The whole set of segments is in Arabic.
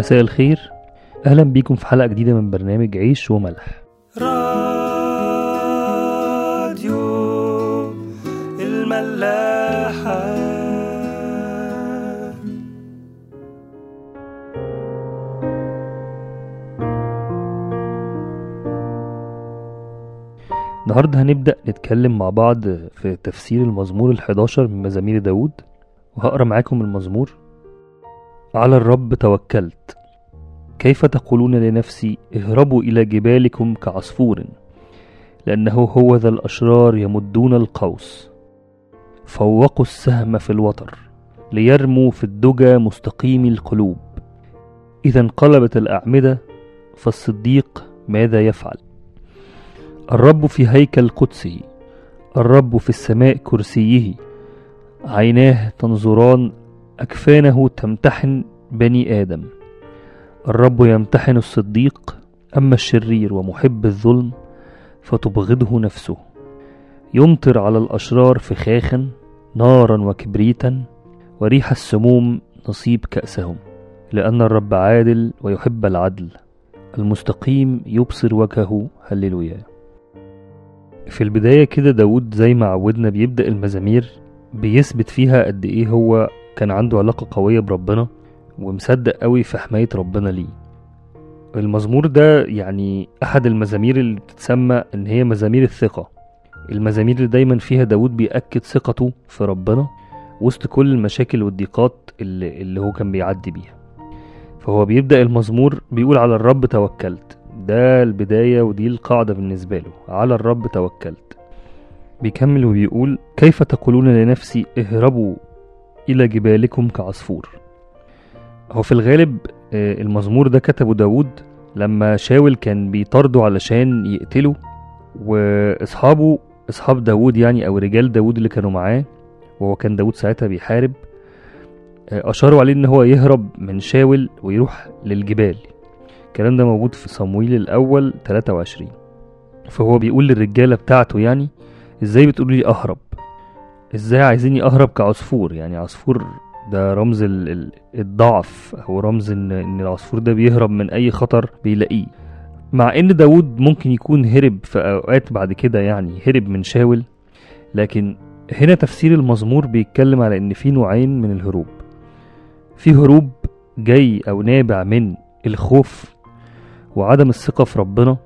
مساء الخير. أهلا بيكم في حلقة جديدة من برنامج عيش وملح. راديو الملاحة. النهاردة هنبدأ نتكلم مع بعض في تفسير المزمور الحداشر من مزامير داود وهقرأ معاكم المزمور على الرب توكلت. كيف تقولون لنفسي اهربوا إلى جبالكم كعصفور؟ لأنه هو ذا الأشرار يمدون القوس. فوقوا السهم في الوتر ليرموا في الدجى مستقيم القلوب. إذا انقلبت الأعمدة فالصديق ماذا يفعل؟ الرب في هيكل قدسه الرب في السماء كرسيه عيناه تنظران أكفانه تمتحن بني آدم. الرب يمتحن الصديق أما الشرير ومحب الظلم فتبغضه نفسه. يمطر على الأشرار فخاخا نارا وكبريتا وريح السموم نصيب كأسهم. لأن الرب عادل ويحب العدل. المستقيم يبصر وجهه هللويا. في البداية كده داود زي ما عودنا بيبدأ المزامير بيثبت فيها قد إيه هو كان عنده علاقة قوية بربنا ومصدق قوي في حماية ربنا ليه. المزمور ده يعني أحد المزامير اللي بتتسمى إن هي مزامير الثقة. المزامير اللي دايما فيها داود بيأكد ثقته في ربنا وسط كل المشاكل والضيقات اللي, اللي هو كان بيعدي بيها. فهو بيبدأ المزمور بيقول على الرب توكلت. ده البداية ودي القاعدة بالنسبة له. على الرب توكلت. بيكمل وبيقول كيف تقولون لنفسي اهربوا إلى جبالكم كعصفور. هو في الغالب آه، المزمور ده كتبه داود لما شاول كان بيطارده علشان يقتله وإصحابه إصحاب داود يعني أو رجال داود اللي كانوا معاه وهو كان داود ساعتها بيحارب آه، أشاروا عليه إن هو يهرب من شاول ويروح للجبال. الكلام ده موجود في صمويل الأول 23 فهو بيقول للرجالة بتاعته يعني إزاي بتقولوا لي أهرب؟ إزاي عايزيني اهرب كعصفور؟ يعني عصفور ده رمز ال- ال- الضعف أو رمز ان ان العصفور ده بيهرب من اي خطر بيلاقيه. مع ان داود ممكن يكون هرب في اوقات بعد كده يعني هرب من شاول لكن هنا تفسير المزمور بيتكلم على ان في نوعين من الهروب. في هروب جاي أو نابع من الخوف وعدم الثقة في ربنا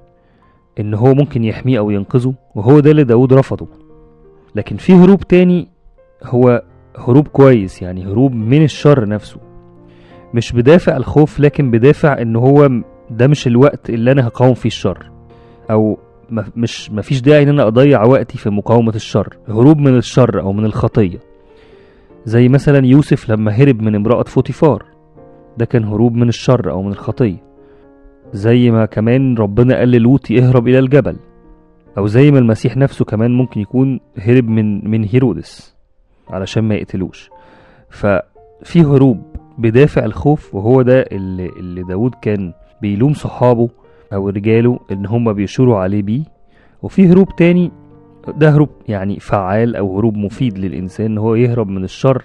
ان هو ممكن يحميه أو ينقذه وهو ده اللي داود رفضه. لكن في هروب تاني هو هروب كويس يعني هروب من الشر نفسه. مش بدافع الخوف لكن بدافع إن هو ده مش الوقت اللي أنا هقاوم فيه الشر. أو مش مفيش داعي إن أنا أضيع وقتي في مقاومة الشر هروب من الشر أو من الخطية. زي مثلا يوسف لما هرب من امرأة فوتيفار ده كان هروب من الشر أو من الخطية. زي ما كمان ربنا قال للوط اهرب إلى الجبل. أو زي ما المسيح نفسه كمان ممكن يكون هرب من من هيرودس علشان ما يقتلوش. ففي هروب بدافع الخوف وهو ده اللي, اللي داود كان بيلوم صحابه أو رجاله إن هم بيشوروا عليه بيه. وفي هروب تاني ده هروب يعني فعال أو هروب مفيد للإنسان إن هو يهرب من الشر.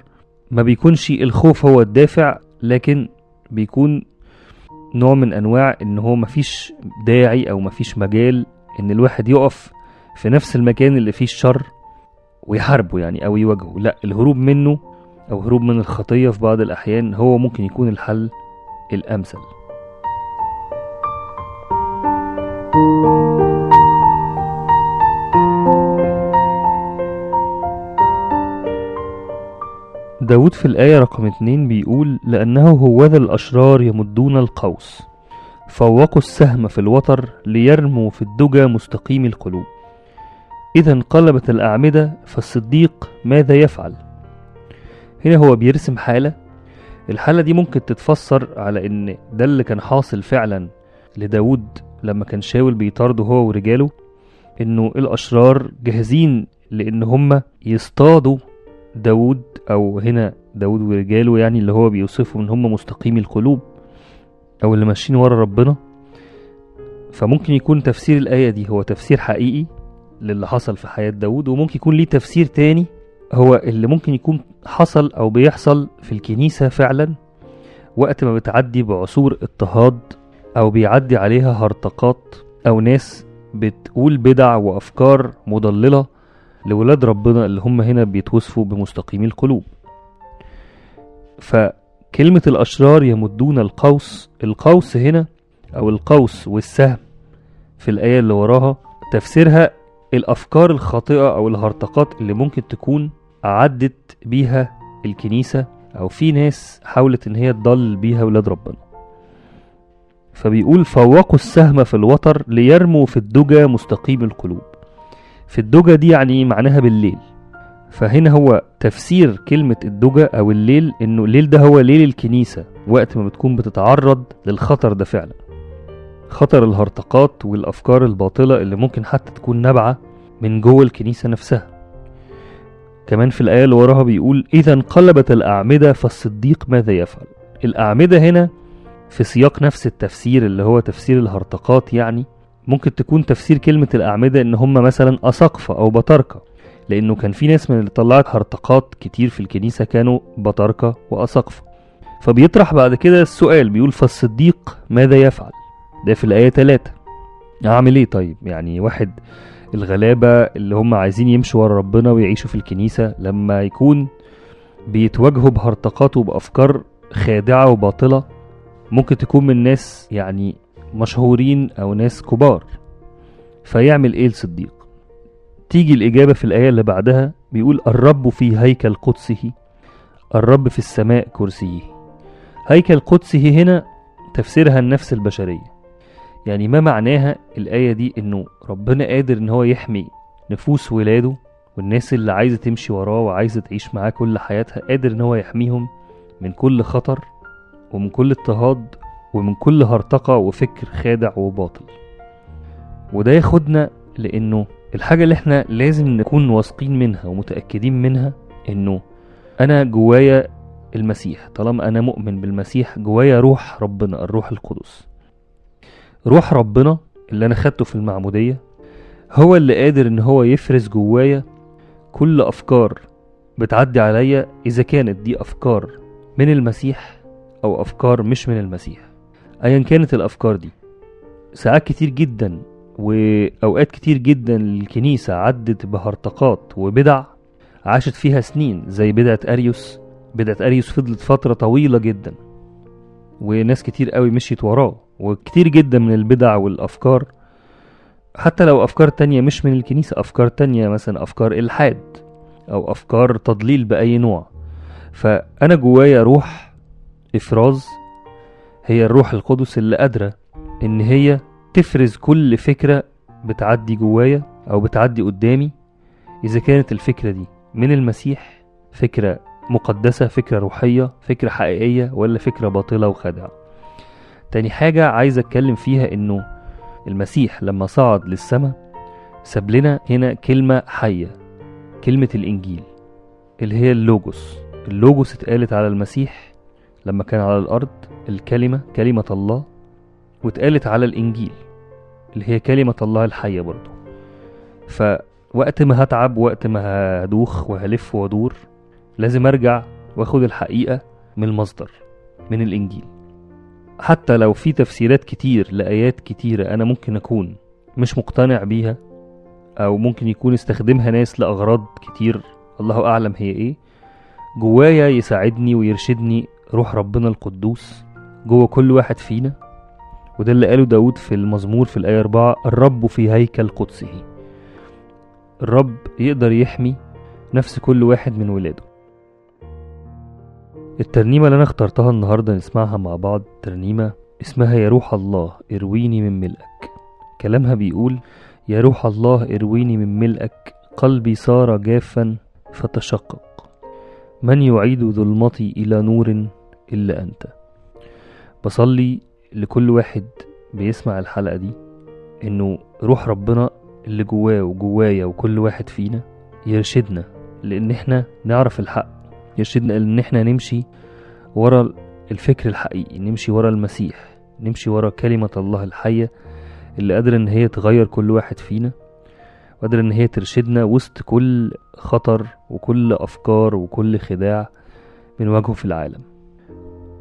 ما بيكونش الخوف هو الدافع لكن بيكون نوع من أنواع إن هو مفيش داعي أو مفيش مجال إن الواحد يقف في نفس المكان اللي فيه الشر ويحاربه يعني أو يواجهه. لا الهروب منه أو هروب من الخطية في بعض الأحيان هو ممكن يكون الحل الأمثل. داود في الآية رقم اتنين بيقول لأنه هوذا الأشرار يمدون القوس. فوقوا السهم في الوتر ليرموا في الدجى مستقيم القلوب. إذا انقلبت الأعمدة فالصديق ماذا يفعل؟ هنا هو بيرسم حالة. الحالة دي ممكن تتفسر على إن ده اللي كان حاصل فعلا لداود لما كان شاول بيطارده هو ورجاله إنه الأشرار جاهزين لإن هما يصطادوا داود أو هنا داود ورجاله يعني اللي هو بيوصفهم إن هما مستقيمي القلوب. أو اللي ماشيين ورا ربنا فممكن يكون تفسير الآية دي هو تفسير حقيقي للي حصل في حياة داود وممكن يكون ليه تفسير تاني هو اللي ممكن يكون حصل أو بيحصل في الكنيسة فعلا وقت ما بتعدي بعصور اضطهاد أو بيعدي عليها هرطقات أو ناس بتقول بدع وأفكار مضللة لولاد ربنا اللي هم هنا بيتوصفوا بمستقيمي القلوب. فكلمة الأشرار يمدون القوس القوس هنا أو القوس والسهم في الآية اللي وراها. تفسيرها الأفكار الخاطئة أو الهرطقات اللي ممكن تكون عدت بيها الكنيسة أو في ناس حاولت إن هي تضل بيها ولاد ربنا. فبيقول فوقوا السهم في الوتر ليرموا في الدجى مستقيم القلوب. في الدجى دي يعني معناها بالليل. فهنا هو تفسير كلمة الدجى أو الليل إنه الليل ده هو ليل الكنيسة وقت ما بتكون بتتعرض للخطر ده فعلا. خطر الهرطقات والأفكار الباطلة اللي ممكن حتى تكون نابعة من جوه الكنيسة نفسها. كمان في الآية اللي وراها بيقول إذا انقلبت الأعمدة فالصديق ماذا يفعل؟ الأعمدة هنا في سياق نفس التفسير اللي هو تفسير الهرطقات يعني ممكن تكون تفسير كلمة الأعمدة إن هم مثلا أساقفة أو بطاركة لأنه كان في ناس من اللي طلعت هرطقات كتير في الكنيسة كانوا بطاركة وأساقفة فبيطرح بعد كده السؤال بيقول فالصديق ماذا يفعل؟ ده في الآية 3 أعمل إيه طيب؟ يعني واحد الغلابة اللي هم عايزين يمشوا ورا ربنا ويعيشوا في الكنيسة لما يكون بيتواجهوا بهرطقات وبأفكار خادعة وباطلة ممكن تكون من ناس يعني مشهورين أو ناس كبار. فيعمل إيه الصديق؟ تيجي الإجابة في الآية اللي بعدها بيقول الرب في هيكل قدسه الرب في السماء كرسيه. هيكل قدسه هنا تفسيرها النفس البشرية. يعني ما معناها الآية دي إنه ربنا قادر إن هو يحمي نفوس ولاده والناس اللي عايزة تمشي وراه وعايزة تعيش معاه كل حياتها قادر إن هو يحميهم من كل خطر ومن كل اضطهاد ومن كل هرطقة وفكر خادع وباطل. وده ياخدنا لأنه الحاجة اللي إحنا لازم نكون واثقين منها ومتأكدين منها إنه أنا جوايا المسيح طالما أنا مؤمن بالمسيح جوايا روح ربنا الروح القدس. روح ربنا اللي أنا خدته في المعمودية هو اللي قادر إن هو يفرز جوايا كل أفكار بتعدي عليا إذا كانت دي أفكار من المسيح أو أفكار مش من المسيح. أيا كانت الأفكار دي ساعات كتير جدا وأوقات كتير جدا الكنيسة عدت بهرطقات وبدع عاشت فيها سنين زي بدعة أريوس. بدعة أريوس فضلت فترة طويلة جدا وناس كتير قوي مشيت وراه وكتير جدا من البدع والأفكار. حتى لو أفكار تانية مش من الكنيسة أفكار تانية مثلا أفكار إلحاد أو أفكار تضليل بأي نوع. فأنا جوايا روح إفراز هي الروح القدس اللي قادرة إن هي تفرز كل فكرة بتعدي جوايا أو بتعدي قدامي إذا كانت الفكرة دي من المسيح فكرة مقدسة فكرة روحية فكرة حقيقية ولا فكرة باطلة وخادعة. تاني حاجة عايز أتكلم فيها إنه المسيح لما صعد للسماء ساب لنا هنا كلمة حية كلمة الإنجيل اللي هي اللوجوس. اللوجوس اتقالت على المسيح لما كان على الأرض الكلمة كلمة الله واتقالت على الإنجيل اللي هي كلمة الله الحية برضو. فوقت ما هتعب وقت ما هدوخ وهلف وادور لازم أرجع وآخد الحقيقة من المصدر من الإنجيل. حتى لو في تفسيرات كتير لآيات كتيرة أنا ممكن أكون مش مقتنع بيها أو ممكن يكون استخدمها ناس لأغراض كتير الله أعلم هي إيه. جوايا يساعدني ويرشدني روح ربنا القدوس جوه كل واحد فينا. وده اللي قاله داود في المزمور في الآية 4 الرب في هيكل قدسه. الرب يقدر يحمي نفس كل واحد من ولاده. الترنيمة اللي أنا اخترتها النهاردة نسمعها مع بعض ترنيمة اسمها يا روح الله ارويني من ملئك. كلامها بيقول يا روح الله ارويني من ملئك قلبي صار جافا فتشقق. من يعيد ظلمتي إلى نور إلا أنت؟ بصلي لكل واحد بيسمع الحلقة دي إنه روح ربنا اللي جواه وجوايا وكل واحد فينا يرشدنا لأن إحنا نعرف الحق يرشدنا إن إحنا نمشي ورا الفكر الحقيقي نمشي ورا المسيح نمشي ورا كلمة الله الحية اللي قادرة إن هي تغير كل واحد فينا وقادرة إن هي ترشدنا وسط كل خطر وكل أفكار وكل خداع بنواجهه في العالم.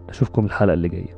أشوفكم الحلقة اللي جاية.